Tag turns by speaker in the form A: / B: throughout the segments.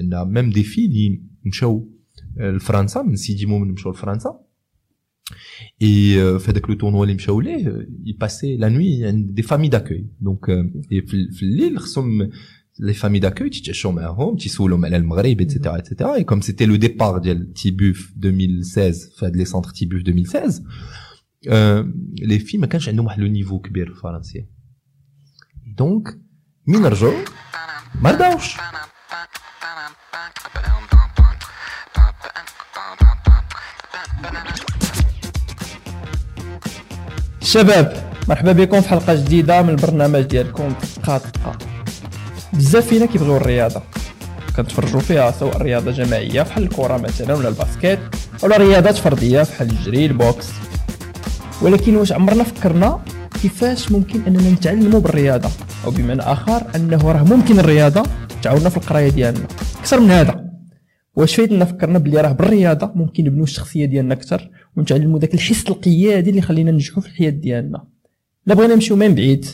A: quand même des filles اللي مشاو لفرنسا من سيدي مومن مشاو لفرنسا et في هذاك le tournoi اللي مشاو ليه يباسي la nuit عند des familles d'accueil donc في الليل خصهم les familles d'accueil تيتعشوا معاهم تيسولهم على المغرب et cetera et cetera et comme c'était le départ ديال تيبوف 2016 في هاد les centres تيبوف 2016 les filles ما كانش عندهم واحد le niveau كبير في الفرنسيه donc مين رجعوا ما رضاوش
B: شباب مرحبا بكم في حلقة جديدة من البرنامج ديالكم دقه دقه بزاف فينا كيبغيو الرياضة. كنتفرجوا فيها سواء رياضة جماعية بحال الكرة مثلا ولا ال basket ولا رياضات فردية بحال الجري ال boxe. ولكن واش عمرنا فكرنا كيفاش ممكن أننا نتعلموا بالرياضة؟ أو بمعنى آخر أنه راه ممكن الرياضة تعاوننا في القراية ديالنا. أكثر من هذا. واش فايدنا فكرنا بلي راه بالرياضة ممكن نبنيو الشخصية ديالنا أكثر ونتعلموا ذاك الحس القيادي اللي يخلينا ننجحوا في الحياة ديالنا. لا بغينا نمشيو من بعيد.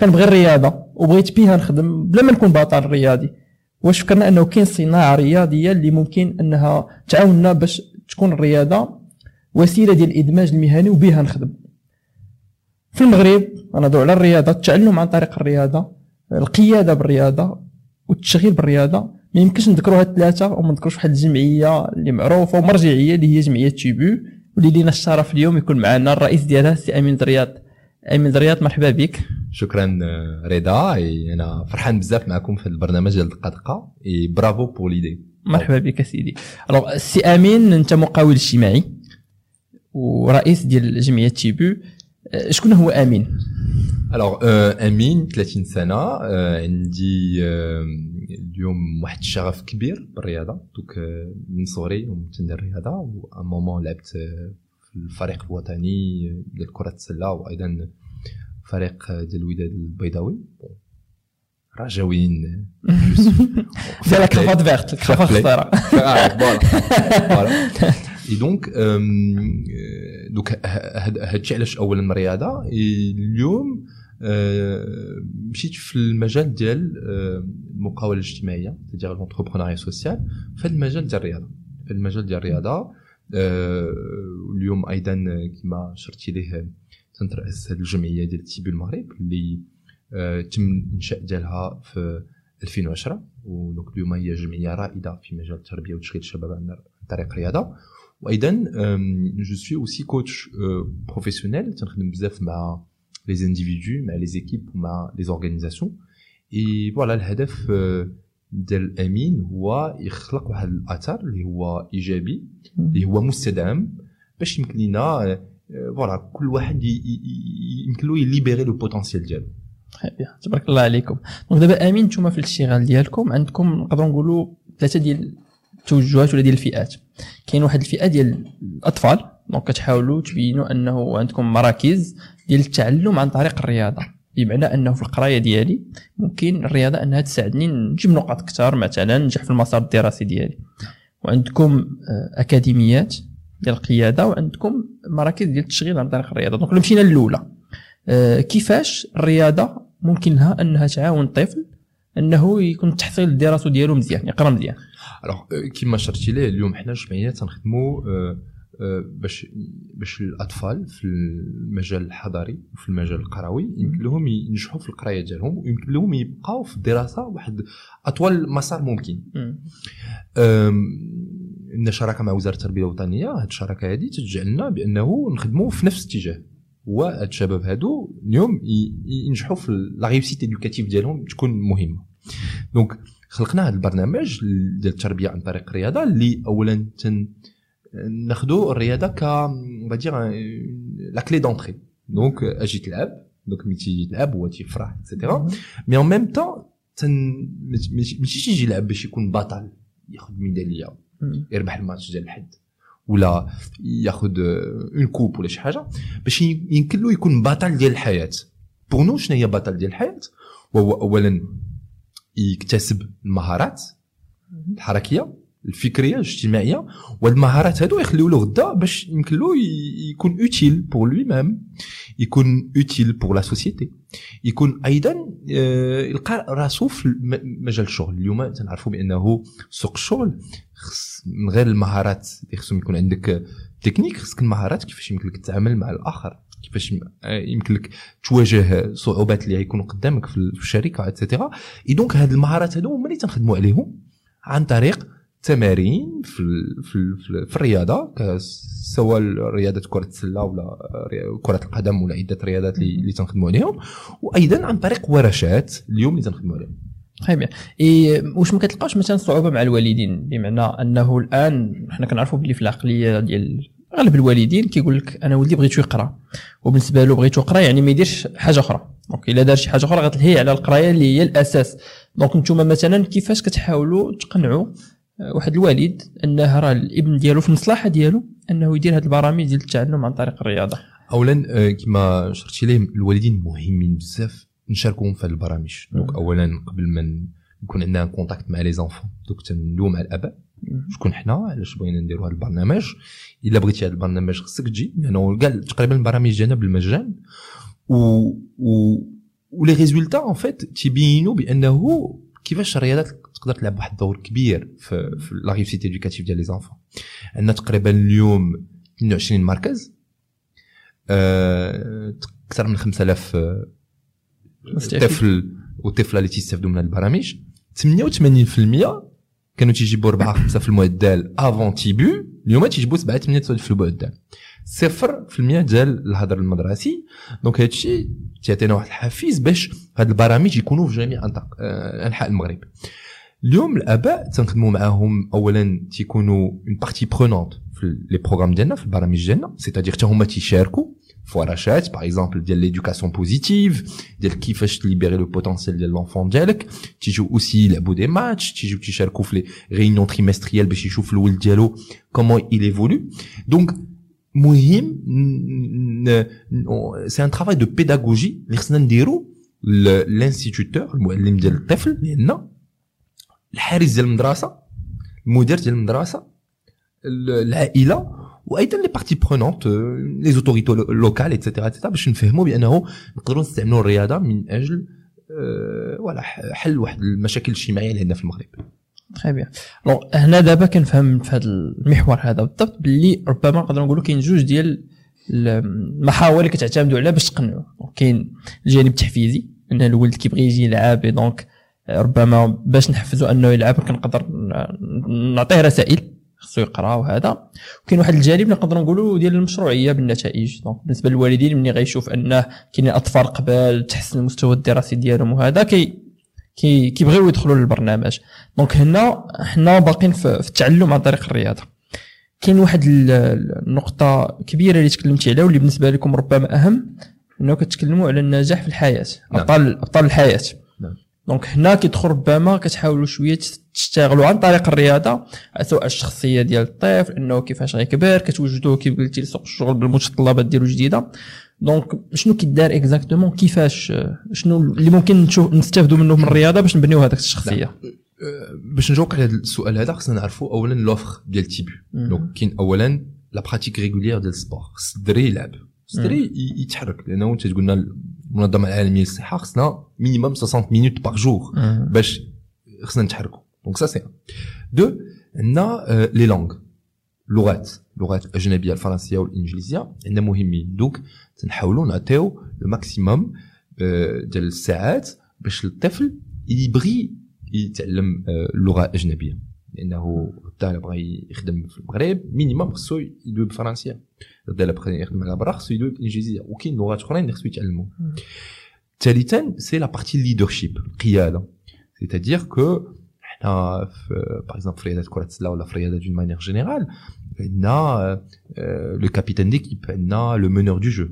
B: كنبغي الرياضة وبغيت بها نخدم بلا ما نكون بطل رياضي. واش فكرنا أنه كاين صناعة رياضية اللي ممكن أنها تعاوننا باش تكون الرياضة وسيلة ديال الإدماج المهني وبها نخدم. في المغرب غنهضروا على الرياضة التعلم عن طريق الرياضة القيادة بالرياضة والتشغيل بالرياضة ما يمكنش نذكروا هاد الثلاثة وما نذكروش واحد الجمعية اللي معروفة ومرجعية اللي هي جمعية تيبو واللي لينا الشرف اليوم يكون معنا الرئيس ديالها سي أمين درياض أمين درياض مرحبا بك.
A: شكرا رضا. أنا فرحان بزاف معكم في البرنامج ديال دقة دقة. bravo pour l'idée
B: مرحبا بك سيدي. alors سي أمين أنت مقاول اجتماعي ورئيس ديال جمعية تيبو. شكون هو أمين؟
A: الوغ امين 30 سنه عندي اليوم واحد الشغف كبير بالرياضه donc من صغري ومتندير الرياضه au moment لعبت في الفريق الوطني ديال كره السله وأيضا فريق ديال الوداد البيضاوي رجاويين
B: ديال cravate verte كرافات خضراء
A: voilà et donc donc هادشي علاش اولا الرياضه اليوم مشيت في المجال ديال المقاوله الاجتماعيه ديال l'entrepreneuriat social في المجال ديال الرياضه في المجال ديال الرياضه اليوم أيضا كما شرتي ليه تنترأس الجمعيه ديال تيبو المغرب اللي تم الانشاء ديالها في 2010 و donc اليوم هي جمعيه رائده في مجال التربيه وتشغيل الشباب عن طريق الرياضه وأيضا je suis aussi coach professionnel تنخدم بزاف مع les individus مع les équipes ومع les organisations et voilà الهدف ديال امين هو يخلق واحد الاثر اللي هو ايجابي اللي هو مستدام باش يمكن لنا voilà كل واحد يمكن له يليبيري le potentiel ديالو
B: تبارك الله عليكم donc دابا امين نتوما في الاشتغال ديالكم عندكم نقدروا نقولوا ثلاثة ديال التوجهات ولا ديال الفئات كاين واحد الفئه ديال الاطفال دونك كتحاولوا تبينوا أنه عندكم مراكز ديال التعلم عن طريق الرياضة. بمعنى أنه في القراية ديالي ممكن الرياضة أنها تساعدني نجيب نقاط أكثر مثلا ننجح في المسار الدراسي ديالي. وعندكم أكاديميات ديال القيادة وعندكم مراكز ديال التشغيل عن طريق الرياضة. donc مشينا الأولى كيفاش الرياضة ممكن لها أنها تعاون الطفل أنه يكون التحصيل الدراسي ديالو مزيان يقرأ مزيان؟
A: alors كيما شرتي ليه اليوم حنا جمعية تنخدموا باش باش الأطفال في المجال الحضري وفي المجال القروي يمكن لهم ينجحوا في القراية ديالهم ويمكن لهم يبقاو في الدراسه واحد أطول مسار ممكن. عندنا شراكة مع وزارة التربية الوطنية هذه الشراكة هذه تجعلنا بأنه نخدموا في نفس الاتجاه هو هاد الشباب هادو اليوم ينجحوا في la réussite éducative ديالهم تكون مهمة. donc خلقنا هذا البرنامج ديال التربية عن طريق الرياضة اللي اولا تن ناخذوا الرياضه ك دير la clé d'entrée donc أجي تلعب donc ملي تيجي تلعب هو تيفرح et cetera mais en même temps ماشي تيجي يلعب باش يكون بطل ياخذ ميداليه يربح الماتش ديال الحد ولا ياخذ une coupe ولا شي حاجة باش يمكن له يكون بطل ديال الحياة pour nous شنو هي بطل ديال الحياة وهو اولا يكتسب المهارات الحركيه الفكرية الاجتماعية وهاد المهارات هادو يخليو له غدا باش يمكن له يكون utile pour lui-même يكون utile pour la société يكون أيضا آه، يلقى راسو في مجال الشغل. اليوم تنعرفوا بأنه سوق الشغل من غير المهارات اللي خصهم يكون عندك تكنيك خصك المهارات كيفاش يمكن لك تتعامل مع الآخر كيفاش آه، يمكن لك تواجه صعوبات اللي غيكونوا قدامك في الشركة et cetera et donc هاد المهارات هادو هما اللي تنخدموا عليهم عن طريق تمارين في ال- في ال- في, ال- في الرياضة سواء رياضة كرة السلة ولا كرة القدم ولا عدة رياضات اللي تنخدموا عليهم وأيضا عن طريق ورشات اليوم اللي تنخدموا عليهم.
B: très bien. Et واش ما كتلقاوش مثلا صعوبة مع الوالدين؟ بمعنى أنه الآن حنا كنعرفوا بلي في العقلية ديال اغلب الوالدين كيقول لك أنا ولدي بغيتو يقرأ. وبالنسبة له بغيتو يقرأ يعني ما يديرش حاجة أخرى. donc إلا دار شي حاجة أخرى غتلهي على القراية اللي هي الأساس. donc نتوما مثلا كيفاش كتحاولوا تقنعوا واحد الوالد انه راه الابن ديالو في المصلحة ديالو أنه يدير هذه البرامج ديال التعلم عن طريق الرياضة.
A: اولا آه، كما شرتي ليه الوالدين مهمين بزاف نشاركوهم في هذه البرامج.
B: donc.
A: اولا قبل ما يكون عندنا contact مع les enfants donc تندوي مع الآباء. شكون حنا؟ علاش بغينا نديروا هذا البرنامج؟ إلا بغيتي هذا البرنامج خصك تجي لأنه كاع تقريبا البرامج ديالنا بالمجان. و و و les résultats en fait تيبينوا بأنه كيفاش الرياضات تقدر تلعب واحد الدور كبير في, في la réussite éducative ديال les enfants. عندنا تقريبا اليوم 22 مركز. آه، أكثر من 5000 آه،. طفل وطفلة اللي تيستافدوا من البرامج. 88% كانوا تيجيبوا 4 5 في المعدل avant تيبو اليوم تيجيبوا 7 8 9 في المعدل صفر في المية ديال الهدر المدرسي. donc هادشي تيعطينا واحد الحافز باش هاد البرامج يكونوا في جميع آه، أنحاء المغرب. اليوم الاباء تنخدموا معاهم اولا تيكونوا une partie prenante في les programmes ديالنا في البرامج ديالنا c'est-à-dire حتى هما تيشاركوا في ورشات par exemple ديال l'éducation positive ديال كيفاش تليبيري le potentiel ديال l'enfant ديالك تيجيو aussi يلعبوا des matchs تيجيو تيشاركوا في les réunions trimestrielles باش يشوف الولد ديالو comment il évolue donc مهم c'est un travail de pédagogie اللي خصنا نديرو l'instituteur المعلم ديال الطفل لأن الحارس ديال المدرسة المدير ديال المدرسة ال- العائلة وأيضا les parties prenantes les autorités locales et cetera et cetera باش نفهموا بأنه نقدروا نستعملوا الرياضة من أجل ولا ح- حل واحد المشاكل الاجتماعية اللي عندنا في المغرب.
B: très bien donc هنا دابا كنفهم في هذا المحور هذا. بالضبط باللي ربما نقدروا نقولوا كاين جوج ديال المحاور اللي كتعتمدوا عليها باش تقنعوا. كاين الجانب التحفيزي إن الولد كيبغي يجي يلعب donc ربما باش نحفزوا انه يلعب كنقدر نعطيه رسائل خصو يقرا وهذا وكاين واحد الجانب اللي نقدروا نقولوا ديال المشروعية بالنتائج donc بالنسبة للوالدين ملي غيشوف أنه كاينين أطفال قبل تحسن المستوى الدراسي ديالهم وهذا كي كي كيبغيو يدخلوا للبرنامج donc هنا حنا باقيين في التعلم عن طريق الرياضة كاين واحد ال- النقطة كبيرة اللي تكلمتي عليها واللي بالنسبة لكم ربما أهم إنه كتكلموا على النجاح في الحياة
A: نعم.
B: أبطال أبطال
A: الحياة.
B: donc هنا كيدخل ربما كتحاولوا شوية تشتغلوا عن طريق الرياضة سواء الشخصية ديال الطفل إنه كيفاش غيكبر كتوجدوه كيف قلتي لسوق الشغل بالمتطلبات ديالو جديدة. donc شنو كيدار exactement كيفاش شنو اللي ممكن نشوف نستافدوا منه من الرياضة باش نبنيو هذاك الشخصية؟
A: آه، باش نجاوبك على هذا السؤال هذا خصنا نعرفوا اولا l'offre ديال تيبو
B: مم.
A: donc كاين اولا la pratique régulière ديال ال sport خص الدري يلعب. الدري يتحرك لأنه أنت تقولنا المنظمه العالمية للصحة خصنا minimum 60 minutes par
B: jour.
A: باش خصنا نتحركوا donc ça c'est deux عندنا les langues لغات لغات الاجنبيه الفرنسيه والانجليزيه عندنا مهمين donc تنحاولوا نعطيو le maximum آه، ديال الساعات باش الطفل يبغي يتعلم آه، لغة أجنبية. لأنه غدا الا بغى يخدم في المغرب minimum خصو يدوي بالفرنسيه غدا الا بغى يخدم على برا خصو يدوي بالإنجليزية. وكاين لغات اخرين اللي خصو يتعلموا
B: مم.
A: ثالثا c'est la partie leadership القيادة. c'est-à-dire que حنا في par exemple في رياضة كرة السلة ولا في رياضة d'une manière générale عندنا le capitaine d'équipe عندنا le meneur de jeu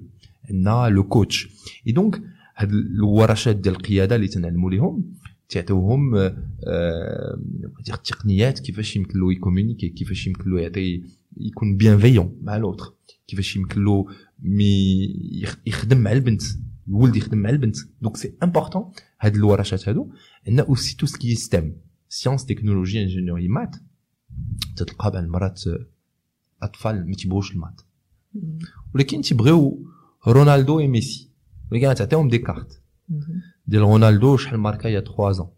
A: عندنا le coach et donc هاد الورشات ديال القيادة اللي تنعلموا لهم تعطيوهم آه، آه، التقنيات كيفاش يمكن له ي communiquer كيفاش يمكن له يعطي يكون bienveillant مع l'autre كيفاش يمكن له مي يخ- يخدم مع البنت الولد يخدم مع البنت. donc c'est important هاد الورشات هادو عندنا aussi tout ce qui STEM science technologie ingénierie maths تلقى بعض المرات أطفال ما تيبغوش ال maths ولكن تيبغيو رونالدو اي ميسي ولكن تعطيهم des cartes ديال رونالدو شحال ماركا يا 3 زون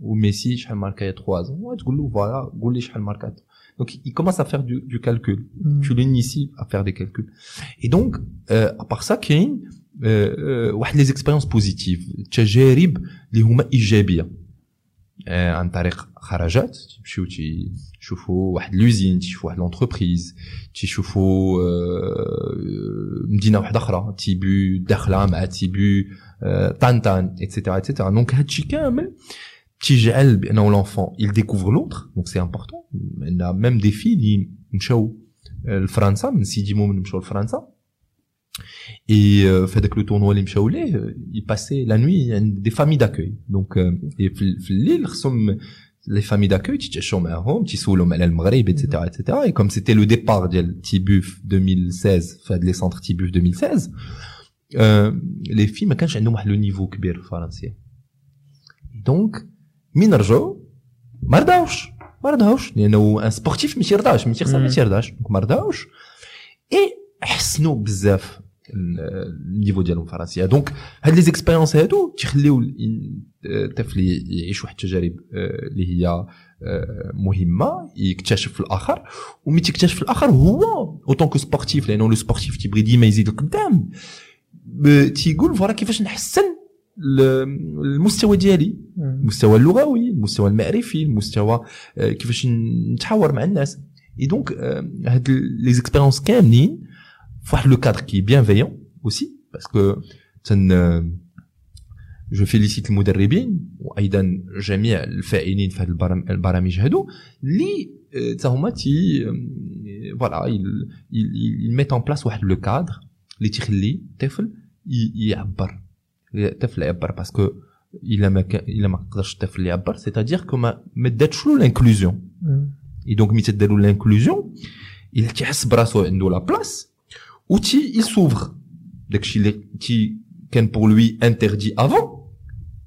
A: وميسي شحال ماركا يا 3 زون تقول له voilà قول لي شحال ماركا Donc, il commence à faire du, du calcul. Mm. Tu l'inities à faire des calculs. Et donc, euh, à part ça, كاين واحد les expériences positives تجارب اللي هما ايجابيه عن طريق خرجات تمشيو تشوفوا واحد l'usine تشوفوا واحد l'entreprise تشوفوا مدينه واحدة أخرى تيبو داخله مع تيبو طانطان et cetera et cetera donc هادشي كامل تيجعل بانه l'enfant il découvre l'autre donc c'est important. عندنا ميم دي في اللي مشاو لفرنسا من سيدي مومن مشاو لفرنسا Et euh, fait avec le tournoi Limchaoulé, euh, il passait la nuit des familles d'accueil. Donc, euh, et l'île, les familles d'accueil, tu t'es معاهم, tu سولهم على المغرب, etc., etc. Et comme c'était le départ de Tibuf 2016, fait les centres Tibuf 2016, euh, les filles ما كانش عندهم واحد لو نيفو كبير فرنسي. Donc, مين رجعوا ما رضاوش ما رضاوش لأنه un sportif ما تيرضاش ما تيخسر ما تيرضاش donc ما رضاوش اي حسنوا بزاف ال niveau ديالهم فرنسيه donc هاد les expériences هادو تيخليو الطفل يعيش واحد التجارب اللي هي مهمة يكتشف في الآخر. ومي تكتشف في الآخر هو en tant que sportif لأنه le sportif تيبغي ديما يزيد لقدام تيقول voilà كيفاش نحسن المستوى ديالي؟ المستوى اللغوي المستوى المعرفي المستوى كيفاش نتحاور مع الناس. et donc هاد les expériences كاملين le cadre qui est bienveillant aussi parce que je félicite المدربين وأيضا جميع الفاعلين في هذه البرامج هادو اللي هما تي voilà ils mettent en place واحد le cadre اللي تيخلي الطفل يعبر الطفل يعبر parce que الا ما كان الا ما قدرش الطفل يعبر c'est-à-dire que ما ما داتش له l'inclusion et donc مي تداروا l'inclusion الا تيحس براسو عنده la place où il il s'ouvre. داكشي اللي تي كان pour lui interdit avant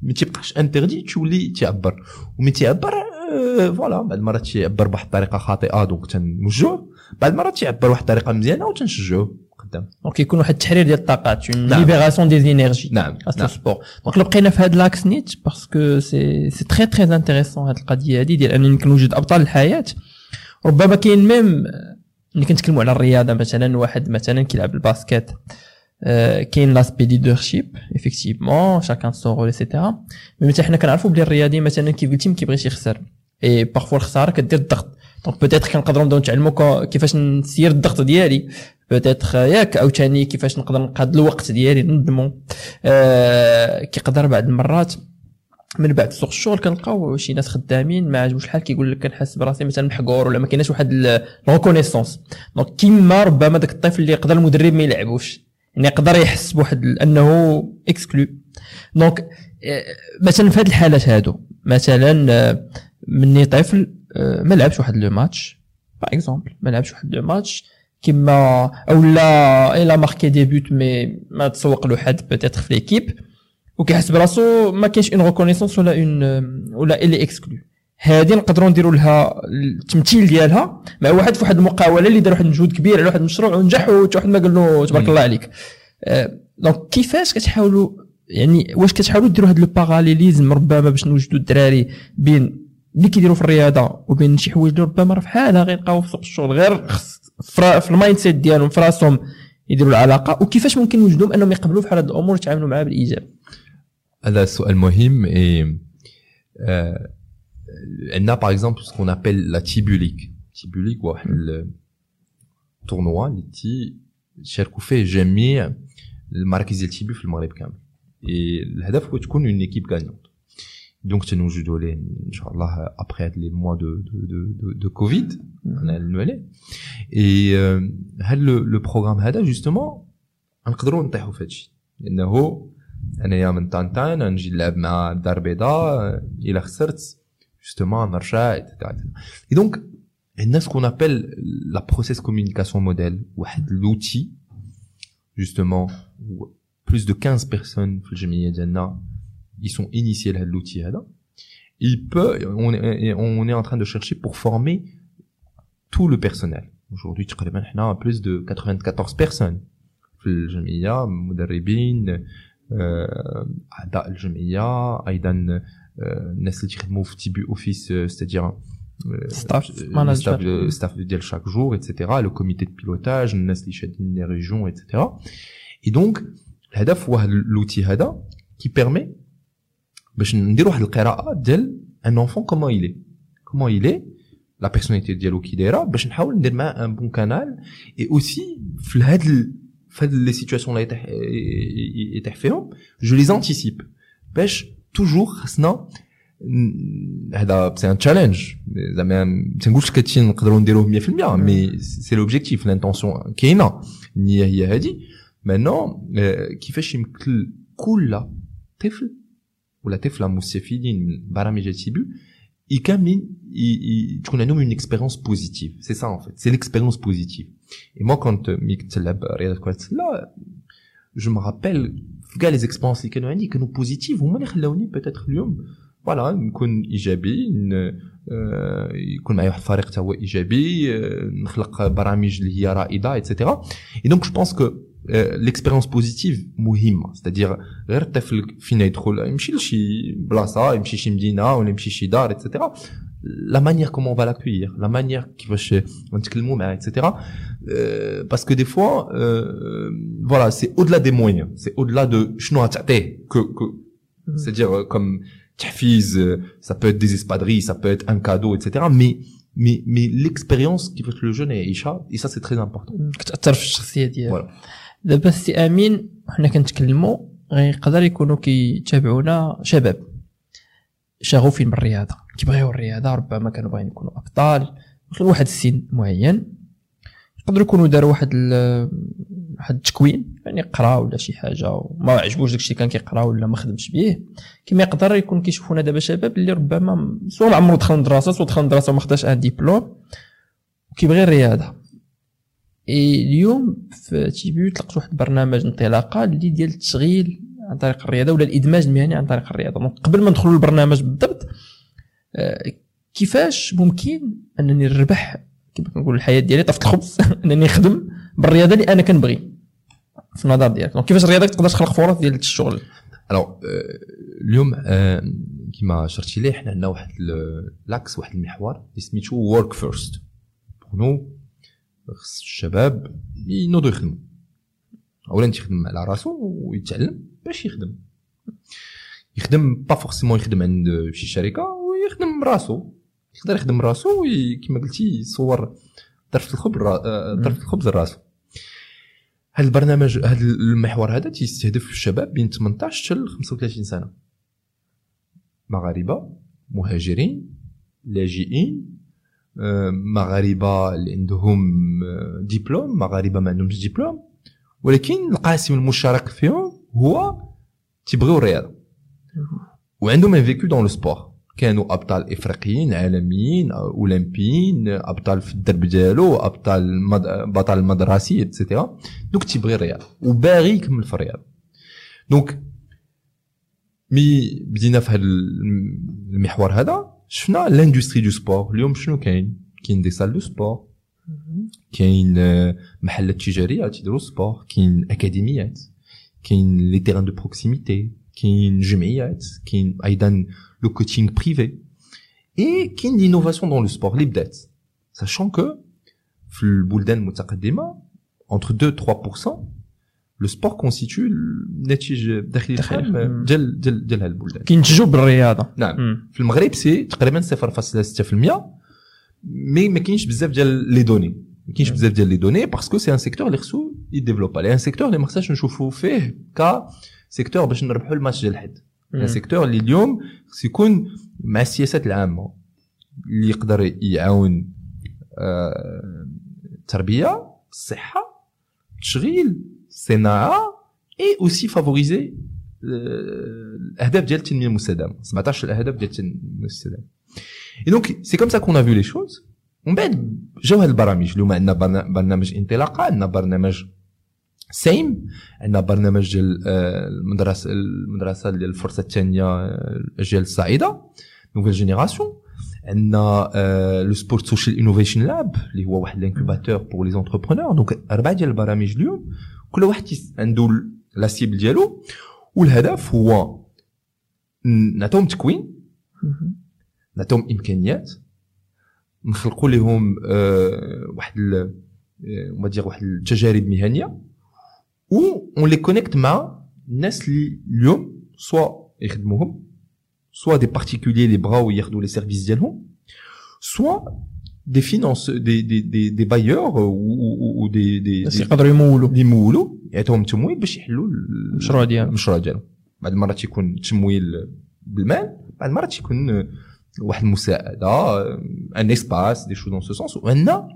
A: ما تيبقاش interdit تولي تعبر ومن تعبر voilà بعد المرات تيعبر بواحد الطريقة خاطئه donc تنوجهوه بعد المرات تيعبر بواحد الطريقة مزيانه وتنشجعوه قدام
B: donc يكون واحد التحرير ديال الطاقات une libération des énergies
A: نعم
B: نعم super donc لو بقينا في هاد l'axe نيت parce que c'est c'est très très intéressant هاد القضية هادي ديال انني كنوجد ابطال الحياة ربما كاين même ملي كنتكلموا على الرياضة مثلا واحد مثلا كيلعب ال basket آه كاين l'aspect leadership effectivement chacun son rôle et cetera mais حتى حنا كنعرفوا بلي الرياضي مثلا كيف قلتي ما كيبغيش يخسر. et parfois الخسارة كدير الضغط. donc peut-être كنقدروا نبداو نتعلموا كيفاش نسير الضغط ديالي. peut-être ياك أو ثاني كيفاش نقدر نقاد الوقت ديالي ننظمو آه كيقدر بعض المرات. من بعد سوق الشغل كنلقاو شي ناس خدامين ما عجبوش الحال كيقول لك كنحس براسي مثلا محقور ولا ما كايناش واحد ال reconnaissance donc كيما ربما داك الطفل اللي يقدر المدرب ما يلعبوش يعني يقدر يحس بواحد أنه exclu donc آه، مثلا في هذه الحالات هادو مثلا آه، مني طفل آه، ما لعبش واحد le match par exemple ما لعبش واحد le match كيما أو لا الا marqué des buts mais ما تسوق له حد peut-être في l'équipe وكيحس براسو ما كاينش une reconnaissance ولا une ولا اللي exclu هذه نقدروا نديروا لها التمثيل ديالها مع واحد في واحد المقاوله اللي دار واحد المجهود كبير على واحد المشروع ونجح وواحد ما قال له تبارك الله عليك donc كيفاش كتحاولوا يعني واش كتحاولوا ديروا هذا parallélisme ربما باش نوجدوا الدراري بين اللي كيديروا في الرياضه وبين شي حوايج اللي ربما راه في حالها غيلقاو في سوق الشغل غير في ال mindset ديالهم في راسهم يديروا العلاقه وكيفاش ممكن نوجدهم انهم يقبلوا في هذه الأمور ويتعاملوا معها بالايجاب
A: هذا سؤال مهم et euh, on a par exemple ce qu'on appelle la TIBU League. TIBU League واحد التورنوا اللي تيشاركوا فيه جميع المراكز ديال تيبو في المغرب كامل اي الهدف هو تكون une équipe gagnante donc تنوجدوا ليه ان شاء الله après هاد les mois de de de de Covid نعلنوا عليه et هاد le programme هذا justement نقدروا نطيحوا في هادشي لأنه انايا من طنطا نجي نلعب مع الدار البيضاء إلى خسرت. justement نرجع et donc عندنا سكون appelle la process communication model واحد l'outil justement plus de 15 personnes في الجمعية ديالنا ils sont initiés لهاد l'outil هذا. Il peut on est, on est en train de chercher pour former tout le personnel. Aujourd'hui تقريبا حنا plus de 94 personnes في الجمعية مدربين اعضاء الجمعيه أيضا الناس اللي تيخدموا في تي بي office c'est-à-dire
B: staff
A: manager staff ديال chaque jour et cetera le comité de pilotage الناس اللي شادين les régions et cetera et donc الهدف هو هذا l'outil هذا qui permet باش نديروا واحد القراءه ديال un enfant comment il est comment il est la personnalité ديالو كي دايره باش نحاول ندير معاه un bon canal et aussi في هاد في هاد les situations اللي يطيح يطيح فيهم je les anticipe باش toujours خصنا هذا c'est un challenge زعما ما تنقولش كاتشي نقدروا نديروه 100% mais c'est l'objectif l'intention كاينة النيه هي هذه مانون كيفاش يمكن كل طفل ولا طفله مستفيدين من برامج التيبو يكملين تكون عندهم une expérience positive c'est ça en fait c'est l'expérience positive et moi كنت ملي كنت تلعب رياضه كره السله je me rappelle في كاع les expériences اللي كانوا عندي كانوا positives هما اللي خلاوني peut-être اليوم voilà نكون ايجابي يكون معايا واحد الفريق حتى هو ايجابي نخلق برامج اللي هي رائده et cetera et donc je pense que l'expérience positive مهمه c'est-à-dire غير الطفل فين يدخل يمشي لشي بلاصه يمشي شي مدينه ولا يمشي شي دار ايتترا la manière comment va l'accueillir la manière كيفاش نتكلموا معاه et cetera parce que des fois voilà c'est au-delà des moyens c'est au-delà de شنو غتعطيه que c'est-à-dire comme تحفيز ça peut être des espadrilles ça peut être un cadeau etc mais mais mais l'expérience que le jeune يعيشها et ça c'est très important.
B: كتاثر في الشخصيه ديالو
A: voilà.
B: دابا سي امين حنا كنتكلموا غيقدر يكونوا كيتابعونا شباب شغوفين بالرياضه كيبغيو الرياضة ربما كانوا باغيين يكونوا أبطال وصلوا لواحد السن معين يقدروا يكونوا داروا واحد واحد التكوين يعني قرا ولا شي حاجة وما عجبوش داكشي كان كيقرأ ولا ما خدمش به كما يقدر يكون كيشوفونا دابا شباب اللي ربما سواء عمرو دخل المدرسة سواء دخل المدرسة وما خداش un diplôme وكيبغي الرياضة. إي اليوم في تيبيو طلقت واحد البرنامج انطلاقة اللي ديال التشغيل عن طريق الرياضة ولا الإدماج المهني عن طريق الرياضة. قبل ما ندخلوا للبرنامج بالضبط كيفاش ممكن أنني نربح؟ كما كنقول الحياة ديالي طرف الخبز أنني نخدم بالرياضة اللي أنا كنبغي. في النظر ديالك. كيفاش الرياضة تقدر تخلق فرص ديال الشغل؟
A: Alors euh, اليوم آه، كيما شرتي ليه حنا عندنا واحد l'axe واحد المحور اللي سميتو work first نو خص الشباب ينوضوا يخدموا اولا تيخدم على راسو ويتعلم باش يخدم. يخدم pas forcément يخدم عند شي شركة ويخدم راسو. يقدر يخدم راسو كيما قلتي يصور طرف الخبز را- آه، طرف الخبز راسو هذا البرنامج هذا المحور هذا تيستهدف الشباب بين 18 حتى 35 سنة. مغاربة مهاجرين لاجئين آه، مغاربة اللي عندهم آه، دبلوم مغاربة ما عندهمش دبلوم ولكن القاسم المشترك فيهم هو تيبغيو الرياضة. وعندهم un vécu dans le sport كانوا ابطال افريقيين عالميين آه، اولمبيين آه، ابطال في الدرب ديالو ابطال المد... بطل المدرسي et cetera donc تيبغي الرياضه وباغي يكمل في الرياضه donc mais بدينا في هذا المحور هذا شفنا l'industrie du sport اليوم شنو كاين كاين des salles de sport كاين آه، محلات تجاريه تيديروا sport كاين اكاديميات كاين les terrains de proximité كاين جمعيات كاين أيضا le coaching privé et كاين l'innovation dans le sport اللي بدات sachant que في البلدان المتقدمه entre 2 3% le sport constitue الناتج الداخلي
B: داخلي.
A: الخام
B: مم.
A: ديال ديال ديال هاد البلدان
B: كينتجوا بالرياضه
A: نعم
B: مم.
A: في المغرب c'est تقريبا 0.6% mais ما كاينش بزاف ديال les données ما كاينش بزاف ديال les données parce que c'est un secteur اللي خصو يديفلوبا لي un secteur اللي ما خصناش نشوفوا فيه ك secteur باش نربحوا الماتش ديال الحد. un secteur اللي اليوم خص يكون مع السياسات العامة اللي يقدر يعاون آه، التربية الصحة التشغيل الصناعه et aussi favoriser الأهداف ديال التنمية المستدامة. 17 الأهداف ديال التنمية المستدامة. et donc c'est comme ça qu'on a vu les choses ومن بعد جاو هاد البرامج اليوم عندنا برنا- برنامج انطلاقه عندنا برنامج سيم عندنا برنامج ديال آه، المدرسة المدرسة ديال الفرصة الثانية آه، الأجيال الصاعده nouvelle génération عندنا le Sport Social Innovation Lab اللي هو واحد ال incubateur pour les entrepreneurs donc أربعة ديال البرامج اليوم. كل واحد عنده la cible ديالو. والهدف هو نعطيهم تكوين. نعطيهم إمكانيات. نخلقوا لهم واحد on dirait واحد التجارب مهنية. و on les connecte مع الناس اللي اليوم soit يخدموهم soit des particuliers les bras ou ياخذوا les services ديالهم soit des finances des des des, des bailleurs ou ou, ou des des
B: ناس يقدروا يمولوا
A: يمولوا يعطيهم تمويل باش يحلوا
B: المشروع ديالهم
A: المشروع ديالهم بعض المرات يكون تمويل بالمال بعض المرات يكون واحد المساعده un espace, des choses dans ce sens وعندنا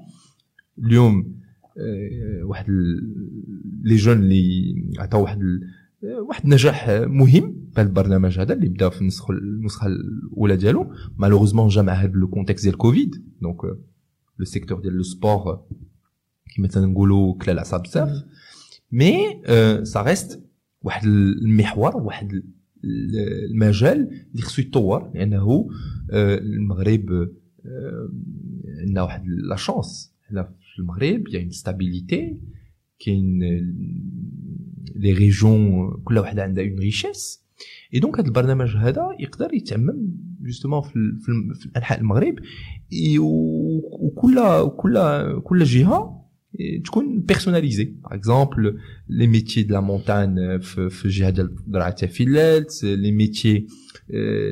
A: اليوم واحد les jeunes اللي عطاو واحد واحد النجاح مهم بهذا البرنامج هذا اللي بدا في النسخة النسخة الأولى ديالو. malheureusement جا مع هذا le contexte ديال كوفيد donc le secteur ديال le sport كيما تنقولوا كلا العصا بزاف. mais ça reste واحد المحور واحد المجال اللي خصو يتطور. لأنه المغرب عندنا واحد la chance هنا في المغرب une stabilité كاين les régions كل واحدة عندها une richesse et donc هذا البرنامج هذا يقدر يتعمم justement في, في, انحاء المغرب. وكل كل كل جهة تكون personnalisée par exemple les métiers de la montagne في الجهة ديال درعه فيلات لي ميتي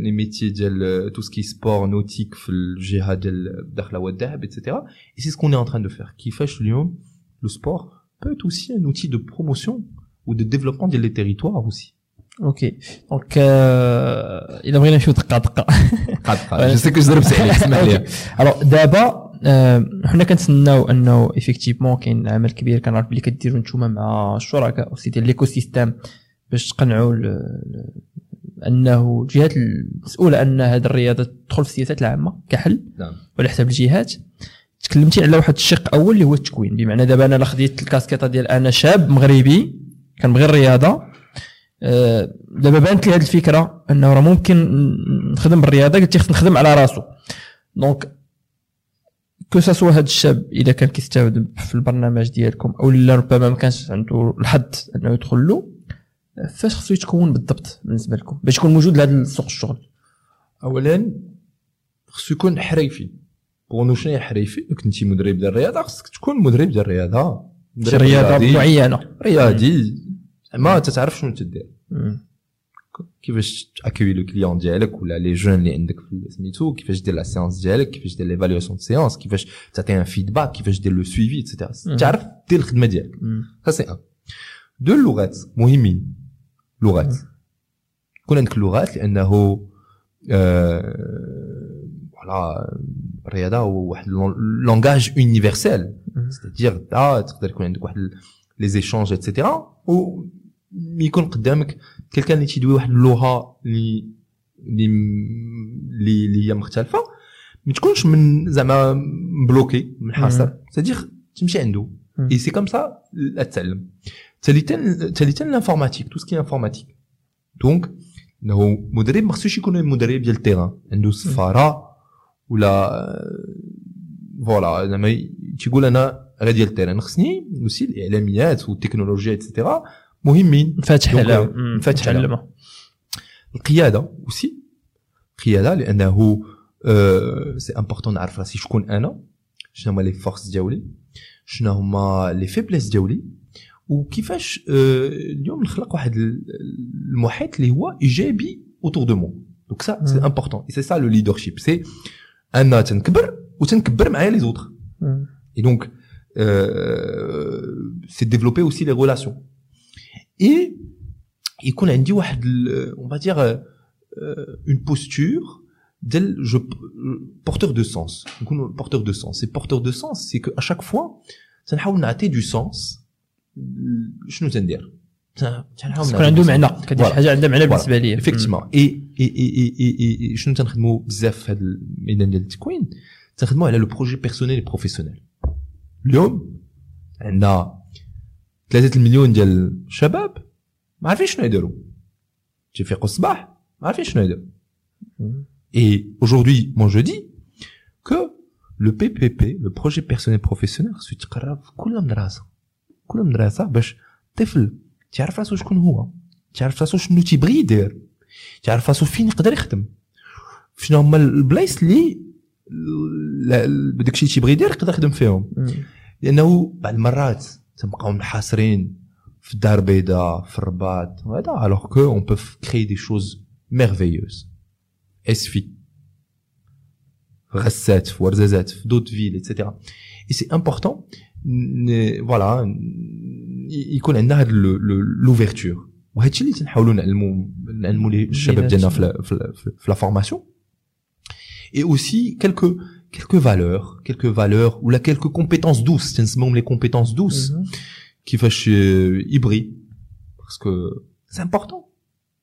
A: لي ميتي ديال tout ce qui est sport nautique في الجهة ديال الدخله والذهب et cetera et c'est ce qu'on est en train de faire كيفاش اليوم le sport peut être aussi un outil de promotion ou de développement des territoires aussi.
B: Ok. Donc, euh, il a نمشيو دقه دقه
A: جو سي كو جربت عليك اسمح لي
B: الوغ دابا حنا كنتسناو أنه ايفيكتيفمون كاين عمل كبير كنعرف بلي كديروا نتوما مع الشركاء اوسي ديال ليكو سيستيم باش تقنعوا أنه الجهات المسؤولة أن هذه الرياضة تدخل في السياسات العامة كحل
A: نعم.
B: وعلى حساب الجهات. تكلمتي على واحد الشق أول اللي هو التكوين. بمعنى دابا أنا خديت الكاسكيطة ديال أنا شاب مغربي كنبغي الرياضة. أه دابا بانت لي هذه الفكرة أنه راه ممكن نخدم بالرياضة. قلت خصني نخدم على راسو. donc que ce soit هذا الشاب إذا كان كيستافد في البرنامج ديالكم أو لا ربما ما كانش عنده الحظ أنه يدخل له فاش خصو يتكون بالضبط بالنسبة لكم؟ باش يكون موجود لهذا سوق الشغل.
A: اولا خصو يكون حريفي. بغونو شنو هي حريفي كنتي مدرب ديال الرياضه خصك تكون مدرب ديال الرياضه
B: رياضه معينه
A: رياضي زعما تتعرف شنو تدير كيفاش t'accueilles le client ديالك ولا les jeunes اللي عندك في سميتو كيفاش دير la séance ديالك كيفاش دير l'évaluation de séance كيفاش تعطي un feedback كيفاش دير le suivi et cetera تعرف دير الخدمه ديالك ça c'est un, deux اللغات مهمين لغات يكون عندك اللغات لأنه voilà الرياضه هو واحد langage universel c'est-à-dire انت تقدر يكون عندك واحد les échanges et cetera و يكون قدامك quelqu'un اللي تيدوي واحد اللغة اللي اللي اللي هي مختلفة ما تكونش من زعما مبلوكي منحصر c'est-à-dire تمشي عنده. et c'est comme ça تتعلم ثالثا ثالثا l'informatique tout ce qui est informatique donc انه مدرب ما خصوش يكون مدرب ديال ال terrain عنده سفارة ولا voilà زعما تيقول أنا غير ديال ال terrain خصني aussi الاعلاميات والتكنولوجيا et cetera مهمين
B: فاتح على
A: فاتح على القياده aussi القياده لأنه c'est important نعرف راسي شكون أنا شنو هما les forces ديالي شنو هما les faiblesses ديالي وكيفاش اليوم نخلق واحد المحيط اللي هو ايجابي autour de moi donc ça c'est important c'est ça le leadership c'est أنا تنكبر وتنكبر معايا les autres et donc c'est développer aussi les relations et يكون عندي واحد on dirait une posture ديال je porteur de sens نكون porteur de sens c'est porteur de sens c'est que à chaque fois تنحاول نعطي du sens شنو تندير؟
B: تكون عنده معنى كدير حاجة عندها معنى بالنسبة لي
A: effectivement اي اي اي اي شنو تنخدموا بزاف في هذا الميدان ديال التكوين تنخدموا على le projet personnel professionnel اليوم عندنا ثلاثة المليون ديال الشباب ما عارفين شنو يديروا تيفيقوا الصباح ما عارفين شنو يديروا اي aujourd'hui moi je dis que le PPP le projet personnel professionnel خصو يتقرا في كل مدرسه كل مدرسه باش طفل تعرف راسو شكون هو؟ تعرف راسو شنو تيبغي يدير؟ تعرف راسو فين يقدر يخدم؟ شنو هما البلايص اللي بداك الشيء تيبغي يدير يقدر يخدم فيهم. لأنه بعض المرات تنبقاو محاصرين في الدار البيضاء في الرباط وهذا alors qu'on peut créer des choses merveilleuses آسفي غسات في ورزازات في d'autres villes et cetera et c'est important voilà يكون عندنا هاد l'ouverture وهذا الشيء اللي تنحاولوا نعلموا نعلموا الشباب ديالنا في في la formation et aussi quelques quelques valeurs quelques valeurs ou la quelques compétences douces. تنسموهم les compétences douces كيفاش يبغي parce que c'est important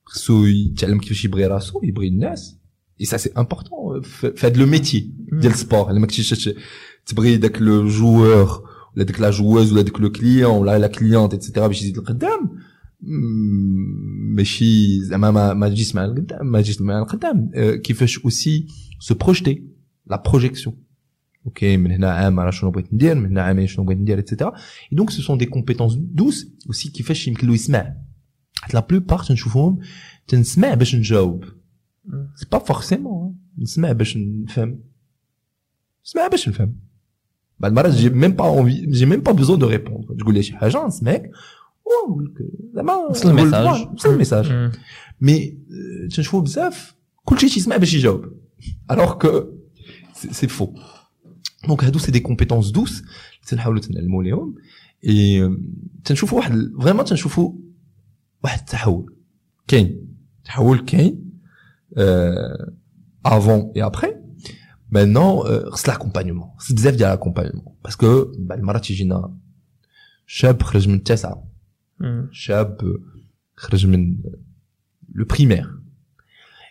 A: خصو يتعلم كيفاش يبغي راسو يبغي الناس et ça c'est important في هذا le métier ديال ال sport الا ما كنتيش تبغي داك le joueur ولا ديك la joueuse ولا ديك le client ولا la cliente et cetera باش يزيد لقدام ماشي زعما ما ما تجيش مع القدام ما تجيش مع القدام كيفاش aussi se projeter la projection OK من هنا عام راه شنو بغيت ندير من هنا عامين شنو بغيت ندير et cetera et donc ce sont des compétences douces aussi كيفاش يمكن له يسمع حيت la plupart تنشوفهم تنسمع باش نجاوب c'est pas forcément نسمع باش نفهم نسمع باش نفهم بعد المرات j'ai même pas j'ai même pas besoin de répondre تقول لي شي حاجة نسمعك زعما
B: وصل ال message
A: وصل ال message mais تنشوفو بزاف كلشي تيسمع باش يجاوب alors que c'est faux donc هادو c'est des compétences douces تنحاولوا تنعلموا ليهم اي تنشوفوا واحد vraiment تنشوفوا واحد التحول كاين تحول كاين avant et après maintenant خص l'accompagnement خص بزاف ديال l'accompagnement parce que بعض المرات تيجينا شاب خرج من التاسعه شاب خرج من le primaire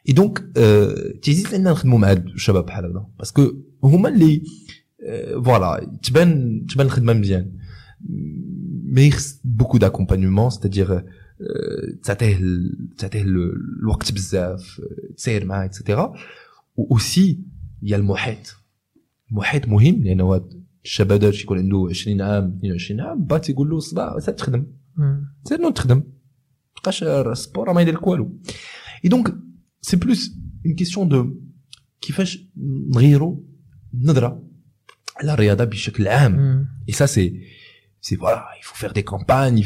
A: et donc تيزيد لنا نخدموا مع هاد الشباب بحال هذا parce que هما اللي voilà تبان تبان الخدمه مزيان mais خص beaucoup d'accompagnement c'est-à-dire تعطيه تعطيه الوقت بزاف تسير معاه et cetera و aussi y a المحيط. المحيط مهم لأنه هاد الشباب هذا يكون عنده 20 عام 22 عام bah تيقول له صباح تخدم. سير نو تخدم. تبقاش ال sport ما يدير لك والو. et donc c'est plus une question de كيفاش نغيروا النظرة على الرياضة بشكل عام. et ça c'est c'est voilà il faut faire des campagnes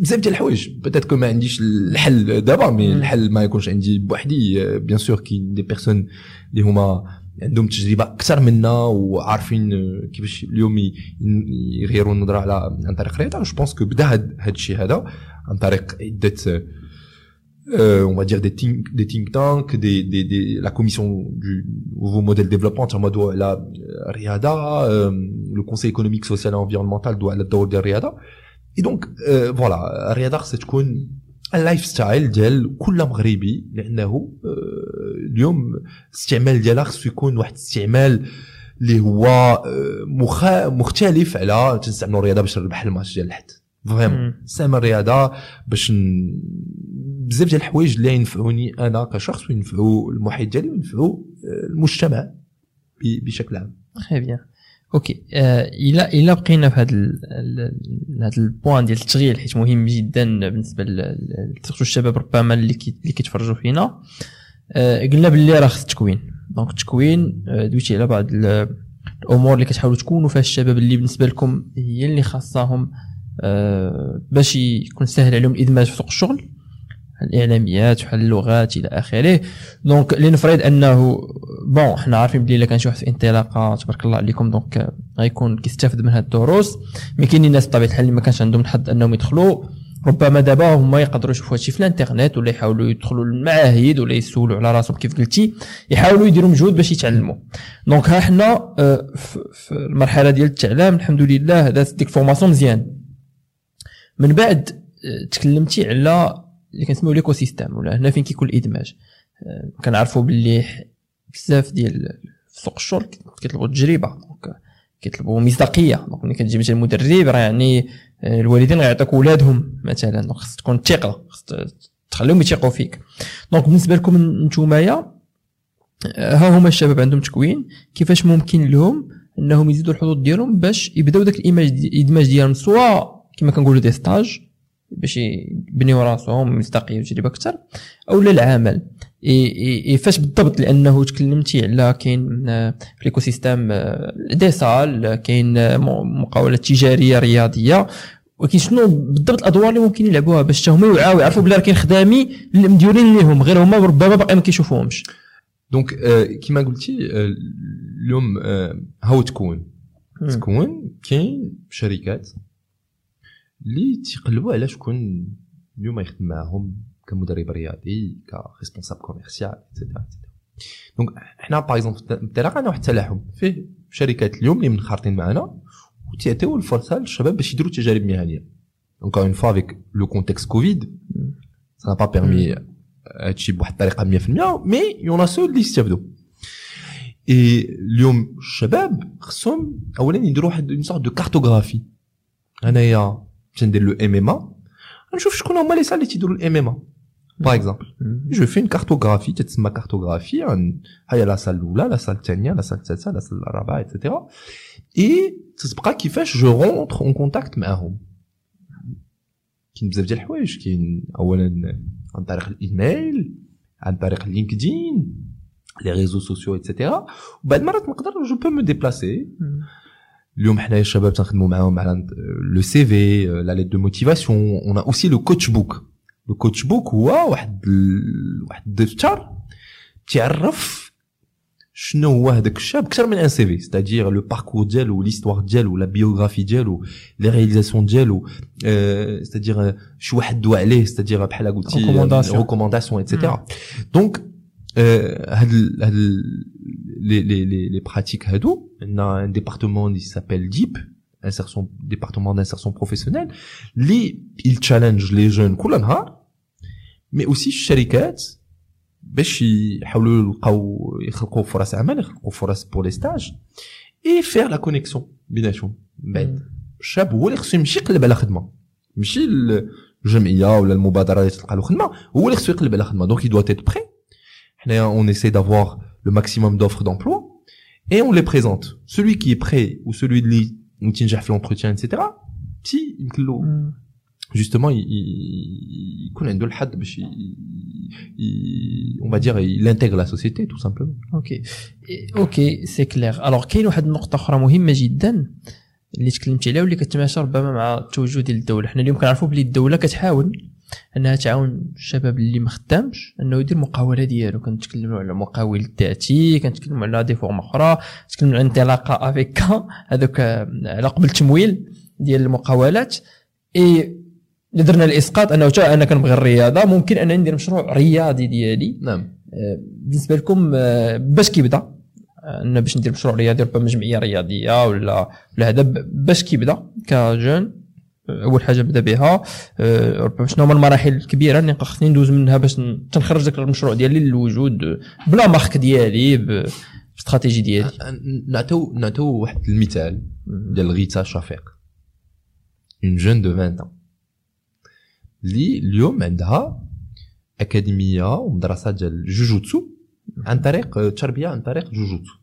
A: بزاف ديال الحوايج. peut-être que ما عنديش الحل دابا mais الحل ما يكونش عندي بوحدي. bien sûr كاين des personnes اللي هما عندهم تجربه اكثر منا وعارفين كيفاش اليوم يغيروا النظره على عن طريق الرياضه جو بونس كو بدا هذا الشيء هذا عن طريق عده euh, on va dire des think, des think tanks, des, des, des, la commission du nouveau modèle de développement, la RIADA, euh, le Conseil économique, social et environnemental doit la de RIADA. Et donc, euh, voilà, RIADA, c'est تكون اللايف ستايل ديال كل مغربي لأنه اليوم الاستعمال ديالها خصو يكون واحد الاستعمال اللي هو مخ... مختلف على تنستعملوا الرياضه باش نربح الماتش ديال الحد. vraiment نستعمل الرياضه باش بزاف ديال الحوايج اللي ينفعوني أنا كشخص وينفعوا المحيط ديالي وينفعوا المجتمع بشكل عام.
B: très bien OK الا الا بقينا في هذا هذا ال point ديال التشغيل حيت مهم جدا بالنسبة للشباب ربما اللي اللي كيتفرجوا فينا. قلنا باللي راه خص التكوين donc التكوين ديالتي على بعض الأمور اللي كتحاولوا تكونوا فيها الشباب اللي بالنسبة لكم هي اللي خاصاهم باش يكون سهل عليهم الإدماج في سوق الشغل. الإعلاميات وحل اللغات إلى آخره. donc لنفرض أنه bon حنا عارفين بلي إلا كان شي واحد في انطلاقة تبارك الله عليكم donc غيكون كيستافد من هاد الدروس. mais كاينين ناس بطبيعة الحال اللي ما كانش عندهم الحظ أنهم يدخلوا. ربما دابا هما يقدروا يشوفوا هادشي في الإنترنت ولا يحاولوا يدخلوا للمعاهد ولا يسولوا على راسهم كيف قلتي. يحاولوا يديروا مجهود باش يتعلموا. donc ها حنا في المرحلة ديال التعلام الحمد لله دازت ديك formation مزيان. من بعد تكلمتي على اللي كنسميو l'écosystème ولا هنا فين كيكون الإدماج. كنعرفوا باللي بزاف ديال سوق الشغل كيطلبوا التجربة donc كيطلبوا مصداقية. donc ملي كتجي مثلا المدرب راه يعني الوالدين غيعطيوك ولادهم مثلا. donc خص تكون الثقه خص تخليهم يثيقوا فيك. donc بالنسبة لكم نتومايا ها هما الشباب عندهم تكوين. كيفاش ممكن لهم إنهم يزيدوا الحظوظ ديالهم باش يبداو داك الإدماج ديالهم سواء كما كنقولوا des stages باش يبنيو راسهم يستقاو تجربه أكثر أو اي فاش بالضبط لأنه تكلمتي على كاين في ال écosystème des salles كاين مقاولات تجارية رياضية. ولكن شنو بالضبط الأدوار اللي ممكن يلعبوها باش هما يوعاو يعرفوا بلا كاين خدامي اللي مديورين ليهم غير هما ربما باقي ما كيشوفوهمش.
A: donc كيما قلتي اليوم هاو تكون. تكون كاين شركات اللي تيقلبوا على شكون اليوم يخدم معاهم كمدرب رياضي ك responsable commercial et cetera donc حنا par exemple الانطلاق عندنا واحد التلاحم فيه شركات اليوم اللي منخرطين معنا وتعطيو الفرصة للشباب باش يديروا تجارب مهنيه donc en fois avec le contexte Covid ça pas permis هادشي بواحد الطريقة 100% mais يون سو اللي يستافدوا اي اليوم الشباب خصهم اولا يديروا واحد une sorte de cartographie انايا ندير le MMA نشوف شكون هما les salles اللي تيديروا ال MMA par exemple je fais cartographie تتسمى cartographie هيا la salle الاولى la salle الثانية la salle الثالثه la salle الرابعة et cetera اي تتبقى كيفاش je rentre en contact معاهم كاين بزاف ديال الحوايج كاين اولا عن طريق الإيميل عن طريق LinkedIn les réseaux sociaux et cetera وبعد المرات نقدر je peux me déplacer اليوم حنايا الشباب تنخدموا معاهم على le CV la lettre de motivation on aussi le coach book le coach book هو واحد واحد الدفتر تعرف شنو هو هذاك الشاب أكثر من un CV ستادير le parcours ديالو l'histoire ديالو la biographie ديالو les réalisations ديالو. ستادير شي واحد دوا عليه ستادير بحال قلتي recommandation et cetera donc هاد هاد les, les, les, les pratiques هادو on a un département qui s'appelle DIP insertion département d'insertion professionnelle. اللي il challenge les jeunes كل نهار mais aussi الشركات باش يحاولوا يلقاو يخلقوا فرص عمل يخلقوا فرص pour les stages et faire la connexion بيناتهم بعد الشاب هو اللي خصو يمشي يقلب على خدمه ماشي الجمعيه ولا المبادره اللي تلقى له خدمه هو اللي خصو يقلب على خدمه donc il doit être prêt حنايا اون ايسي دافوار le maximum d'offres d'emploi et on les présente. Celui qui est prêt ou celui qui a fait l'entretien, etc. Si, justement, il, il, il connaît de on va dire, il intègre la société, tout simplement.
B: Ok. Ok, c'est clair. Alors, كاين واحد النقطة أخرى مهمة جدا اللي تكلمتي عليها واللي كتماشى ربما مع التوجه ديال الدولة، حنا اليوم كنعرفوا بلي الدولة كتحاول أنها تعاون الشباب اللي ما خدامش أنه يدير مقاولة ديالو. كنتكلموا على مقاول الذاتي كنتكلموا على دي فورم أخرى كنتكلموا على انطلاقة avec هذوك على قبل التمويل ديال المقاولات. إي درنا الإسقاط انه حتى أنا كنبغي الرياضة. ممكن أنا ندير مشروع رياضي ديالي.
A: نعم.
B: بالنسبة لكم باش كيبدا؟ ان باش ندير مشروع رياضي ربما جمعية رياضية ولا ولا هذا باش كيبدا ك jeune؟ أول حاجة بدا بها ربما شنو هما المراحل الكبيرة اللي خصني ندوز منها باش تنخرج ذاك المشروع ديالي للوجود ب la marque ديالي باستراتيجي ديالي.
A: نعطيو نعطيو واحد المثال ديال غيتا شفيق une jeune de 20 اللي اليوم عندها أكاديمية ومدرسة ديال جوجوتسو عن طريق التربيه عن طريق جوجوتسو.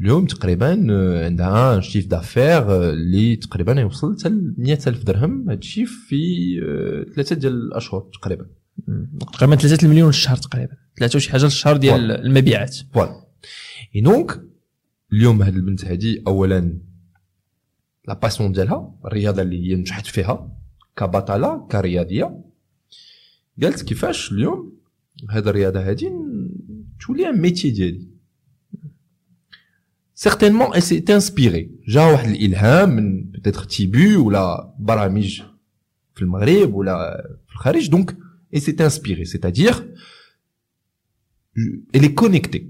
A: اليوم تقريبا عندها chiffre d'affaires اللي تقريبا يوصل حتى ل 100000 درهم. هادشي في ثلاثة ديال الأشهر تقريبا.
B: تقريبا 3 مليون الشهر تقريبا. ثلاثة وشي حاجة الشهر ديال المبيعات.
A: voilà. et donc اليوم هاد البنت هادي اولا la passion ديالها الرياضة اللي هي نجحت فيها كبطلة كرياضية. قالت كيفاش اليوم هاد الرياضة هادي تولي métier ديالي. Certainement elle s'est inspirée. جا واحد الالهام من peut-être تيبو ولا برامج في المغرب ولا في الخارج donc elle s'est inspirée. C'est-à-dire elle est connectée.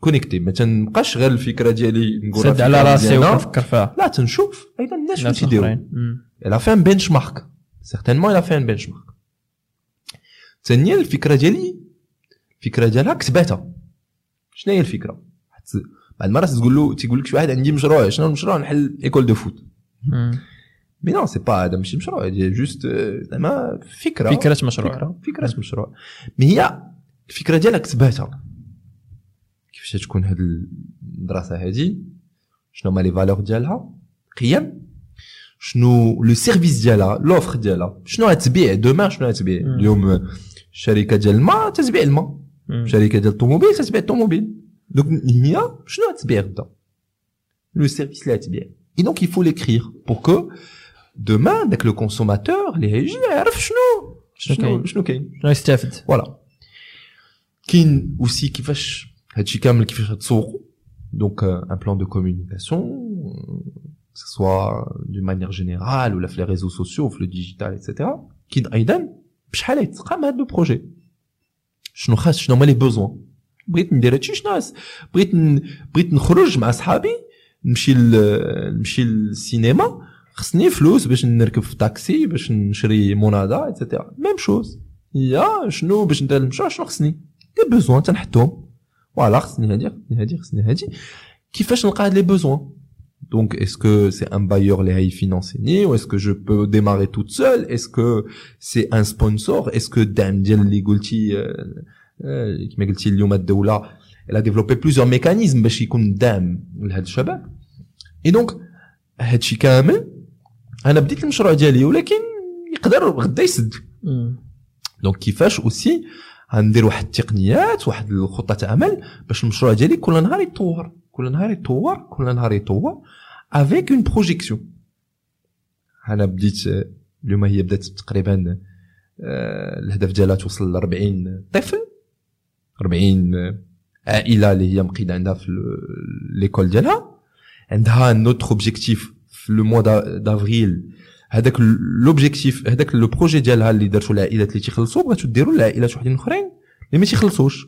A: connecté ما تنبقاش غير الفكرة ديالي
B: نقول سد على راسي ونفكر فيها
A: لا تنشوف أيضا الناس فين تيديروا elle a fait un benchmark certainement elle a fait un benchmark ثانيا الفكرة ديالي الفكرة ديالها كتباتها شنو هي الفكرة بعد المرات تقول له تيقول لك شي واحد عندي مشروع شنو المشروع؟ نحل école de foot mais non c'est pas هذا ماشي مشروع juste زعما فكرة.
B: فكرة مشروع.
A: فكرة, فكرة مشروع. mais هي الفكرة ديالها كتباتها كيفاش تكون هاد المدرسة هادي؟ شنو هما les valeurs ديالها؟ قيم. شنو le service ديالها؟ l'offre ديالها. شنو غتبيع demain شنو غتبيع. اليوم الشركة ديال الماء تتبيع الماء. شركة ديال الطوموبيل تتبيع الطوموبيل. donc هي شنو غتبيع غدا le service اللي غتبيع et donc il faut l'écrire pour que demain داك le consommateur اللي هيجي يعرف شنو
B: شنو
A: شنو
B: كاين؟
A: شنو كاين
B: شنو يستافد
A: voilà كاين aussi كيفاش هادشي كامل كيفاش تسوقوا donc un plan de communication que ce soit d'une manière générale ou là في les réseaux sociaux في le digital etc كاين أيضا بشحال يتقام هاد le projet شنو خاص شنو هما لي بوزوان بغيت ندير هادشي شنو خاص بغيت ن... بغيت نخرج مع صحابي نمشي ل... نمشي للسينما خصني فلوس باش نركب في تاكسي باش نشري مناضه et cetera même chose هي شنو باش ندير المشروع شنو خصني les besoins تنحطهم voilà خصني هادي خصني هادي خصني هادي كيفاش نلقى هاد les besoins Donc, est-ce que c'est un bailleur les هاي financier ou est-ce que je peux démarrer toute seule? Est-ce que c'est un sponsor? Est-ce que دعم ديال آه، كما قلتي اليوم elle a développé plusieurs mécanismes باش يكون دعم لهاد الشباب. et donc هادشي كامل أنا بديت المشروع ديالي ولكن يقدر غدا يسد. donc كيفاش aussi غندير واحد التقنيات واحد الخطة عمل باش المشروع ديالي كل نهار يتطور كل نهار يتطور كل نهار يتطور avec une projection أنا بديت اليوم هي بدات تقريبا آه، الهدف ديالها توصل ل 40 طفل. 40 آه، عائله اللي هي مقيدة عندها في l'école ديالها. عندها notre objectif في le mois d'avril. هذاك l'objectif هذاك le projet ديالها اللي درتو العائلات اللي تيخلصوا بغاتو ديروا لعائلات وحدين أخرين اللي ما تيخلصوش.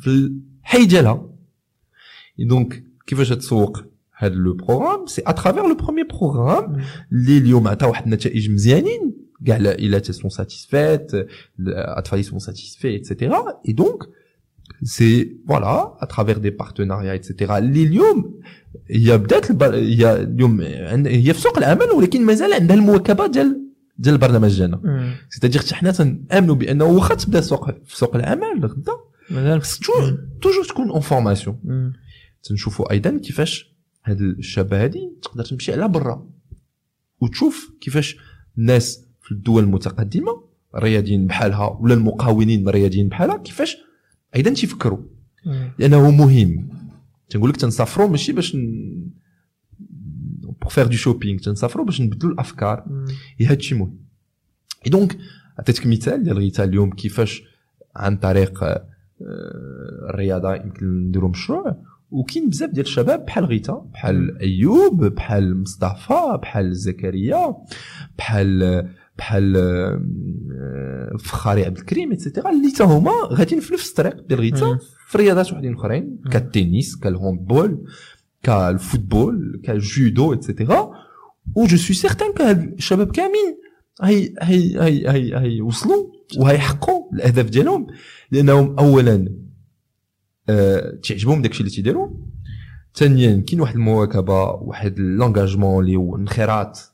A: في الحي ديالها. donc كيفاش تسوق هذا le programme c'est à travers le premier
B: programme.
A: اللي اليوم عطى واحد النتائج مزيانين. كاع العائلات sont satisfaites الأطفال sont satisfaits et cetera et donc c'est voilà à travers des partenariats et cetera اللي اليوم هي بدات. هي اليوم هي في سوق العمل ولكن مازال عندها المواكبة ديال ديال البرنامج ديالنا. c'est-à-dire حنا تنأمنوا بأنه واخا تبدا سوق في سوق العمل غدا
B: مازال
A: toujours تكون une
B: formation.
A: تنشوفوا أيضا كيفاش هاد الشابه هادي تقدر تمشي على برا وتشوف كيفاش الناس في الدول المتقدمة الرياضيين بحالها ولا المقاولين الرياضيين بحالها كيفاش أيضا تيفكروا. لأنه مهم. تنقول لك تنسافروا ماشي باش ن... pour faire du shopping تنسافروا باش نبدلوا الأفكار.
B: مم.
A: هي هادشي مهم. et donc عطيتك مثال ديال غيتا اليوم كيفاش عن طريق آه، الرياضة يمكن نديروا مشروع. وكاين بزاف ديال الشباب بحال غيتا بحال أيوب بحال مصطفى بحال زكريا بحال بحال آه، فخاري عبد الكريم et cetera اللي تا هما غاديين في نفس الطريق ديال غيتا. في رياضات وحدين
B: أخرين.
A: كالتنس كالهوندبول كالفوتبول كالجودو اتسيتيرا و جو سوي سيغتان كهاد الشباب كاملين هي هي هي هي هي وصلوا وهيحققوا الأهداف ديالهم لأنهم اولا آه تعجبهم داكشي اللي تيديروا ثانيا كاين واحد المواكبة واحد l'engagement اللي هو انخراط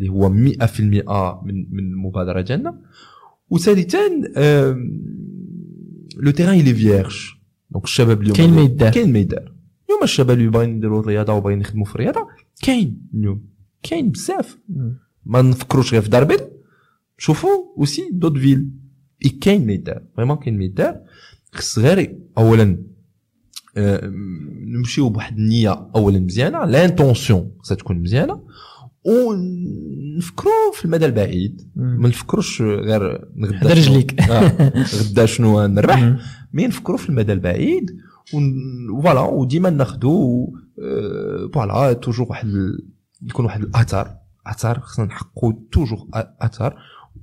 A: اللي هو 100% من من المبادره ديالنا وثالثا le terrain اللي vierge donc الشباب اليوم
B: كاين ما يدار.
A: كاين ما يدار اليوم الشباب اللي باغيين يديروا الرياضة وباغيين يخدموا في الرياضة كاين اليوم. كاين بزاف. ما نفكروش غير في داربيل شوفوا aussi d'autres villes. et كاين ما يدار vraiment كاين ما يدار خص غير اولا نمشيو بواحد النية اولا مزيانة. l'intention خصها تكون مزيانة. ونفكروا في المدى البعيد. ما نفكروش غير
B: حدا
A: غدا شنو-
B: رجليك.
A: آه، غدا شنو نربح. mais نفكروا في المدى البعيد voilà وديما ناخذوا آه، voilà toujours واحد يكون واحد الأثر. أثر خصنا نحققوا toujours أثر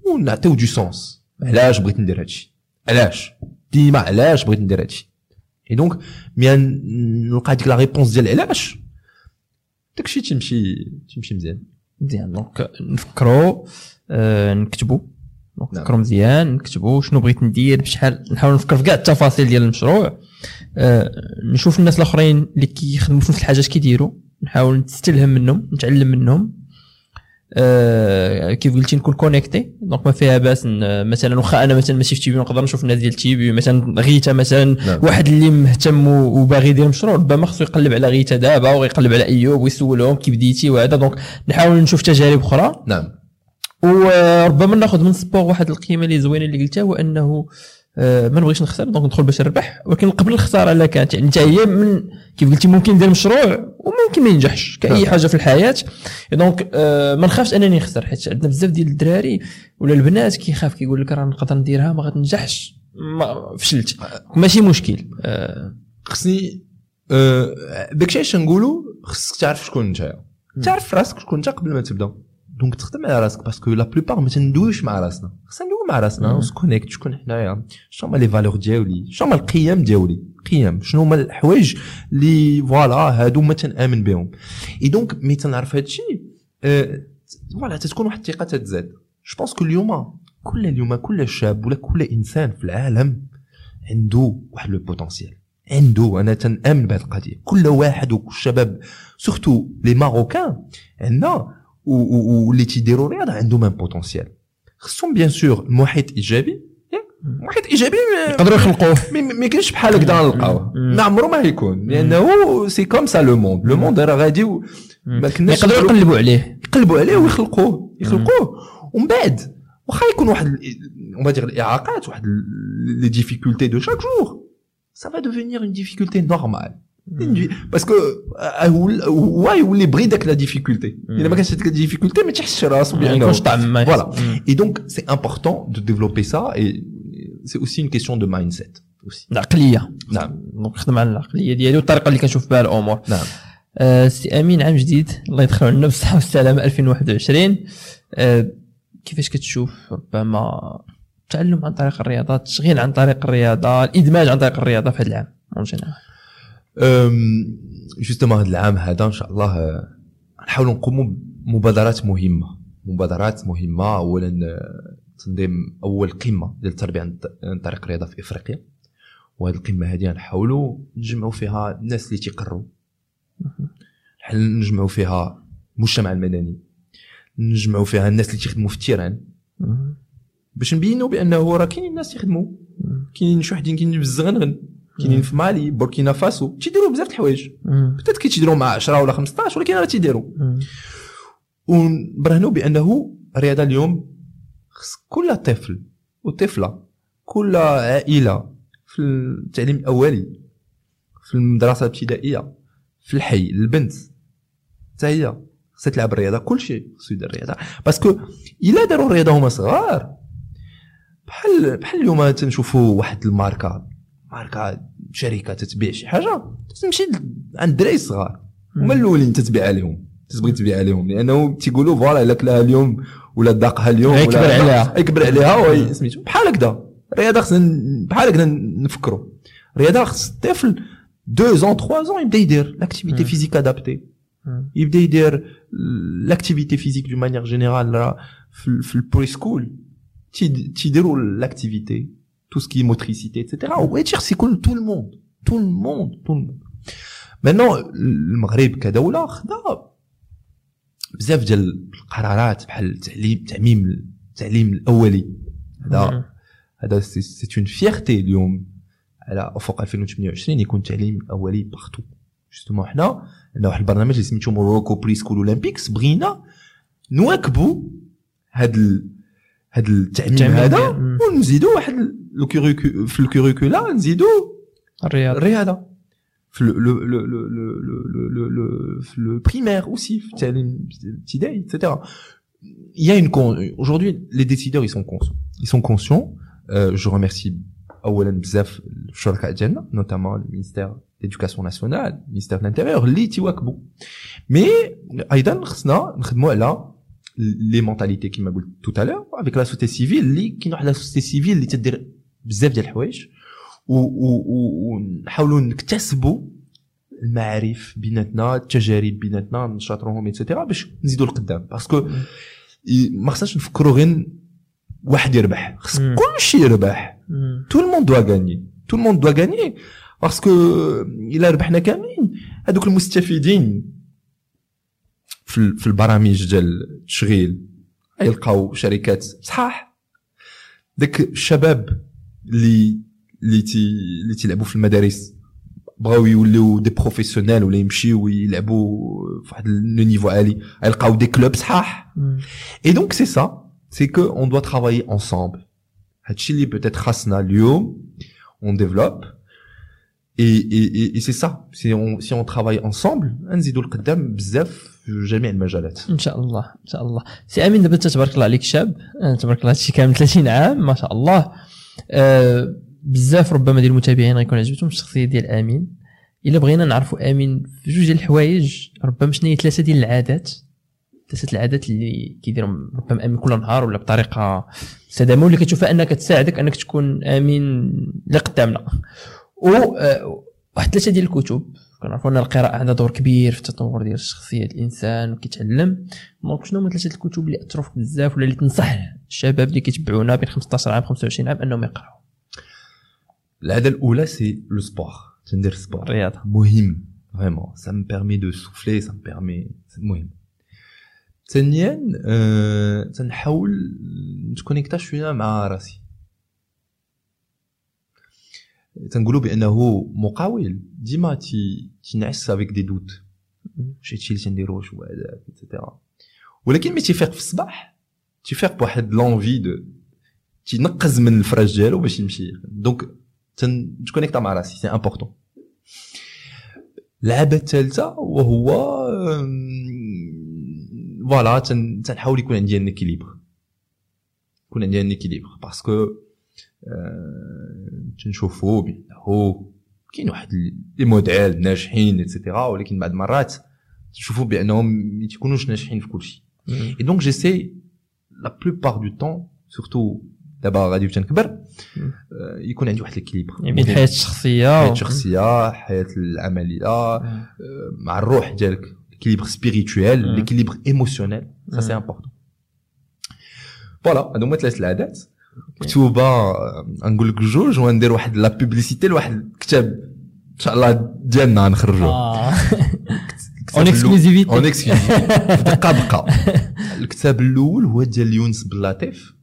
A: ونعطيو du sens. علاش بغيت ندير هادشي؟ علاش؟ ديما علاش بغيت ندير هادشي؟ et donc mais نلقى ديك la réponse ديال علاش داكشي تيمشي تيمشي مزيان
B: مزيان. donc نفكروا آه، نكتبوا donc
A: نعم.
B: نفكروا مزيان نكتبوا شنو بغيت ندير بشحال نحاول نفكر في كاع التفاصيل ديال المشروع. آه، نشوف الناس الأخرين اللي كيخدموا في نفس الحاجات كيديروا نحاول نستلهم منهم نتعلم منهم. كيف قلتي نكون connecté donc ما فيها باس مثلا واخا أنا مثلا ماشي في TIBU نقدر نشوف الناس ديال TIBU مثلا غيتا مثلا
A: نعم.
B: واحد اللي مهتم وباغي يدير مشروع ربما خصو يقلب على غيتا دابا ويقلب على أيوب ويسولهم كيف بديتي وهذا. donc نحاول نشوف تجارب أخرى.
A: نعم.
B: وربما ناخذ من sport واحد القيمة اللي زوينة اللي قلتها هو انه آه، ما نبغيش نخسر donc ندخل باش نربح. ولكن قبل الخسارة لا كانت. يعني حتى هي من كيف قلتي ممكن ندير مشروع وممكن ما ينجحش. كاي
A: نعم.
B: حاجة في الحياة. donc آه، ما نخافش أنني نخسر حيت عندنا بزاف ديال الدراري ولا البنات كيخاف كيقول لك راه نقدر نديرها ما غتنجحش. ما فشلت. ماشي مشكل. آه،
A: خصني آه، داكشي علاش نقولوا خصك تعرف شكون انت. تعرف راسك شكون انت قبل ما تبدأ. donc تخدم على راسك parce que la plupart ما تندويش مع راسنا خصنا ندوي مع راسنا. ونسكونيكت شكون حنايا شنو هما les valeurs ديالي شنو هما القيم ديالي قيم شنو هما الحوايج اللي voilà هادو ما تنامن بهم et donc ملي تنعرف هادشي voilà تتكون واحد الثقه تتزاد je pense que اليوم كل اليوم كل شاب ولا كل انسان في العالم عنده واحد le potentiel عنده أنا تنامن بهذه القضية كل واحد والشباب surtout les Marocains عندنا واللي تيديروا الرياضه عندهم un potentiel خصهم bien sûr المحيط ايجابي ياك؟ محيط ايجابي ما-
B: يقدروا يخلقوه
A: ما ما كاينش بحال هكذا نلقاوه
B: مم.
A: ما عمره ما يكون لأنه سي كوم سا لو موند لو موند راه غادي و- ما كناش
B: يقدروا
A: نقولوا-
B: يقلبوا عليه
A: يقلبوا عليه ويخلقوه يخلقوه ومن بعد واخا يكون واحد اون دير الاعاقات واحد لي ديفيكولتي دو شاك جور ça va devenir une difficulté normale. Parce que آه، هو هو يولي بغي داك لا ديفيكولتي الا ما كانش ديك الديفيكولتي ما تحسش راسو
B: ما
A: بانه
B: يكونش طعم ما
A: Voilà.
B: يحس.
A: et donc c'est important de développer ça et c'est aussi une question de mindset aussi.
B: العقليه
A: نعم
B: donc نخدم على العقليه ديالي والطريقة اللي كنشوف بها الأمور
A: نعم
B: آه، سي امين عام جديد الله يدخل علينا بالصحه والسلامه 2021 آه، كيفاش كتشوف ربما التعلم عن طريق الرياضه التشغيل عن طريق الرياضه الادماج عن طريق الرياضه في هذا العام en général
A: justement هذا العام هذا إن شاء الله آه، نحاولوا نقوموا بمبادرات مهمة. مبادرات مهمة اولا آه، تنظيم أول قمة ديال التربية عن طريق الرياضه في إفريقيا. وهذه القمة هذه نحاولوا نجمعوا فيها الناس اللي تيقروا نجمعوا فيها المجتمع المدني. نجمعوا فيها الناس اللي تيخدموا في التيران. باش نبينوا بأنه راه كاينين الناس يخدموا كاينين شي وحدين كاينين الزغنغن كاينين في مالي بوركينا فاسو تيديروا بزاف د الحوايج. بتات كيتيديروا مع 10 ولا 15 ولكن راه تيديروا ونبرهنوا بأنه الرياضه اليوم خص كل طفل وطفلة كل عائلة في التعليم الأولي في المدرسة الابتدائية في الحي البنت. حتى هي خصها تلعب الرياضة كل شيء خصو يدير الرياضة. باسكو إلا داروا الرياضة هما صغار بحال بحال اليوم تنشوفوا واحد الماركة ماركه شركة تتبيع شي حاجة تمشي عند الدراري الصغار هما الأولين تتبيع عليهم تبغي تبيع عليهم لأنه تيقولوا voilà إلا كلاها اليوم ولا داقها اليوم
B: يكبر عليها.
A: يكبر عليها سميتو. بحال هكذا. الرياضه خصنا بحال هكذا نفكروا الرياضه خص الطفل 2 ans 3 ans يبدأ يدير
B: l'activité.
A: physique adaptée يبدأ يدير l'activité physique de manière générale في, ال preschool تي- تيديروا l'activité tout ce qui est motricité, etc. On va dire c'est tout le monde, tout le monde, tout le monde. Maintenant, المغرب كدولة خدا بزاف ديال القرارات بحال التعليم التعميم التعليم الاولي هذا هذا c'est une vérité اليوم على افق 2028 يكون التعليم الاولي partout justement حنا عندنا واحد البرنامج اللي سميتو Morocco Preschool Olympics بغينا نواكبوا هاد هاد التعميم هذا ونزيدوا واحد le curriculum le le le le le le le le primaire aussi ابتدائي etc. il y a une con... aujourd'hui les décideurs ils sont conscients ils sont conscients euh, je remercie awalan bzaf notamment le ministère l'éducation nationale, le ministère de l'intérieur, les tiwakbou. Mais, أيضا, خصنا, نخدمو على, les mentalités كيما tout à l'heure, avec la société civile, les, qui la société civile, les بزاف ديال الحوايج ونحاولوا نكتسبوا المعارف بيناتنا التجارب بيناتنا نشاطروهم et cetera باش نزيدوا لقدام. parce que ما خصناش نفكروا غير واحد يربح. خص. كلشي يربح. tout le monde doit gagner tout le monde doit gagner parce que إلا ربحنا كاملين هذوك المستفيدين في في البرامج ديال التشغيل يلقاو شركات. صحاح. داك الشباب اللي اللي تي اللي تيلعبوا في المدارس. بغاو يوليو des professionnels ولا يمشيو يلعبوا في واحد le niveau عالي. يلقاو des clubs صحاح. Et donc c'est ça, c'est que on doit travailler ensemble. هادشي اللي peut-être خاصنا اليوم on développe. Et et et, et c'est ça. Si on si on travaille ensemble, القدام بزاف في جميع المجالات.
B: ان شاء الله ان شاء الله سي امين دابا تبارك الله عليك شاب تبارك الله هادشي كامل 30 عام ما شاء الله آه بزاف ربما ديال المتابعين غيكون عجبتهم الشخصية ديال آمين. إلا بغينا نعرفوا آمين في جوج ديال الحوايج ربما شنو هي ثلاثة ديال العادات ثلاثة العادات اللي كيديرهم ربما آمين كل نهار ولا بطريقة مستدامة واللي كتشوفها انك تساعدك أنك تكون آمين اللي قدامنا. و آه، واحد ثلاثة ديال الكتب. كنعرفوا ان القراءة عندها دور كبير في التطور ديال الشخصية ديال الإنسان وكيتعلم. donc شنو هما ثلاثة الكتب اللي أثروا فيك بزاف ولا اللي تنصح الشباب اللي كيتبعونا بين 15 عام 25 عام أنهم يقراو
A: العادة الأولى c'est le sport. تندير sport.
B: الرياضه
A: مهم ça me permet de souffler ça me permet c'est مهم. ثانيا آه تنحاول نتكونيكتا شوية مع راسي. تنقولوا بأنه مقاول. ديما تي تنعس avec des doutes واش هادشي اللي تنديرو واش هو هذاك et cetera ولكن ملي تيفيق في الصباح تيفيق بواحد l'envie de تينقز من الفراش ديالو باش يمشي. donc تنكونيكتا مع راسي c'est important العاده الثالثة وهو voilà تن- تنحاول يكون عندي un équilibre يكون عندي un équilibre parce que تنشوفوا بانه كاين واحد les modèles ناجحين et cetera ولكن بعض المرات تشوفوا بأنهم ما تيكونوش ناجحين في كل شيء Et donc j'essaie la plupart du temps surtout دابا غادي تنكبر آه، يكون عندي واحد ال équilibre
B: يعني بين الحياة الشخصيه
A: الحياة الشخصيه الحياة العملية
B: مم.
A: مع الروح ديالك
B: مم.
A: l'équilibre émotionnel ça c'est
B: مم.
A: important voilà هادو هما ثلاث العادات مكتوبه آه، نقول لك جوج وندير واحد la publicité لواحد الكتاب ان شاء الله ديالنا غنخرجوه
B: آه
A: الكتاب
B: en
A: الأول-
B: exclusivité
A: en exclusivité دقه دقه الكتاب الأول هو ديال يونس بلاتيف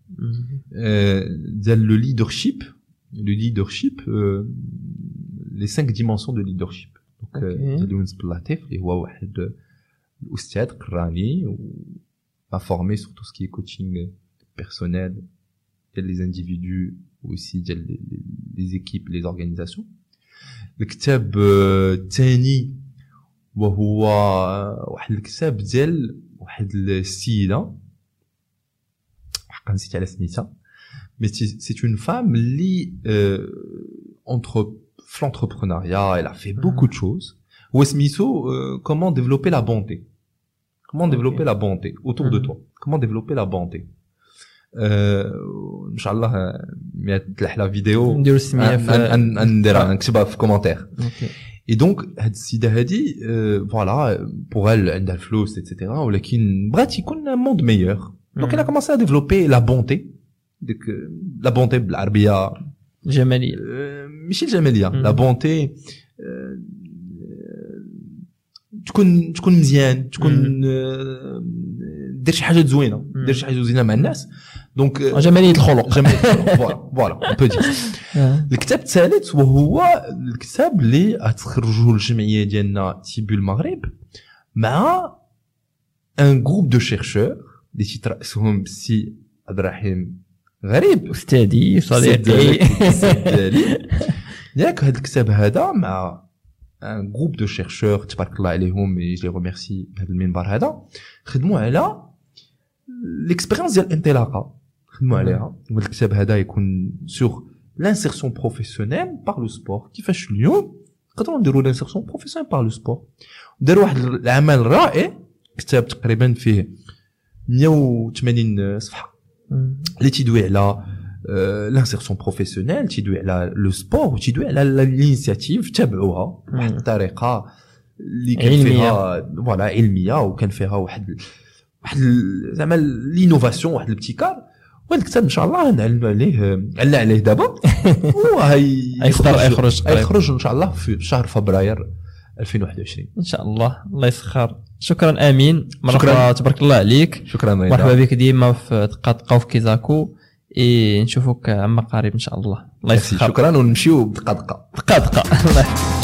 A: آه، ديال le leadership le leadership les 5 dimensions de leadership donc
B: OK.
A: ديال يونس بلاتيف اللي هو واحد الاستاذ قراني و m'a formé sur tout ce qui est coaching personnel. ديال les individus aussi ديال les- les- les équipes les organisations الكتاب آه، الثاني وهو واحد الكتاب ديال واحد السيده حقا نسيت على سميتها مي سي اون فام اللي entre في l'entrepreneuriat elle a fait beaucoup de choses هو سميتو euh, comment développer la bonté comment
B: Ok.
A: développer la bonté autour de
B: Mhm.
A: toi comment développer la bonté euh, ان شاء الله تلح la vidéo
B: نديرو السميه
A: نديرها نكتبها في commentaire
B: OK
A: et donc هاد السيده هادي voilà pour elle عندها الفلوس et cetera ولكن بغات يكون monde meilleur donc a commencé à développer la bonté ديك la bonté بالعربيه
B: جماليه
A: آه، ماشي الجماليه. la bonté تكون تكون مزيان تكون دير شي حاجة زوينه. دير شي حاجة زوينه مع الناس دونك آه،
B: جماليه الخلق
A: جماليه voilà voilà on peut dire
B: آه.
A: الكتاب الثالث وهو الكتاب اللي غتخرجوا الجمعيه ديالنا تيبو المغرب مع un groupe de chercheurs اللي تيترأسهم بالسي عبد الرحيم غريب
B: استاذي
A: السيد
B: صديقي
A: ديالك، السيد ديالي ياك هذا الكتاب هذا مع un groupe de chercheurs تبارك الله عليهم et je remercie بهذا المنبر هذا خدموا على l'expérience ديال الانطلاقه خدموا عليها والكتاب هذا يكون sur l'insertion professionnelle par le sport كيفاش اليوم نقدروا نديروا l'insertion professionnelle par le sport داروا واحد العمل رائع كتاب تقريبا فيه 180 صفحه اللي تيدوي على l'insertion professionnelle تيدوي على le sport وتيدوي على ال initiative تابعوها بواحد
B: مم.
A: الطريقة اللي كان
B: علمية.
A: فيها voilà علميه وكان فيها واحد واحد ال- زعما ال innovation واحد الابتكار وهذا الكتاب إن شاء الله نعلنوا عليه علنا عليه دابا. وهي
B: يقدر يخرج.
A: يخرج إن شاء الله في شهر فبراير 2021
B: إن شاء الله. الله يسخر. شكرا آمين. مرحبا
A: شكراً.
B: تبارك الله عليك.
A: شكرا رضا.
B: مرحبا بك ديما في دقات وفي كيزاكو. إيه نشوفوك عما قريب إن شاء الله. الله يسخر.
A: شكرا ونمشيو بدقه دقه
B: دقه دقه.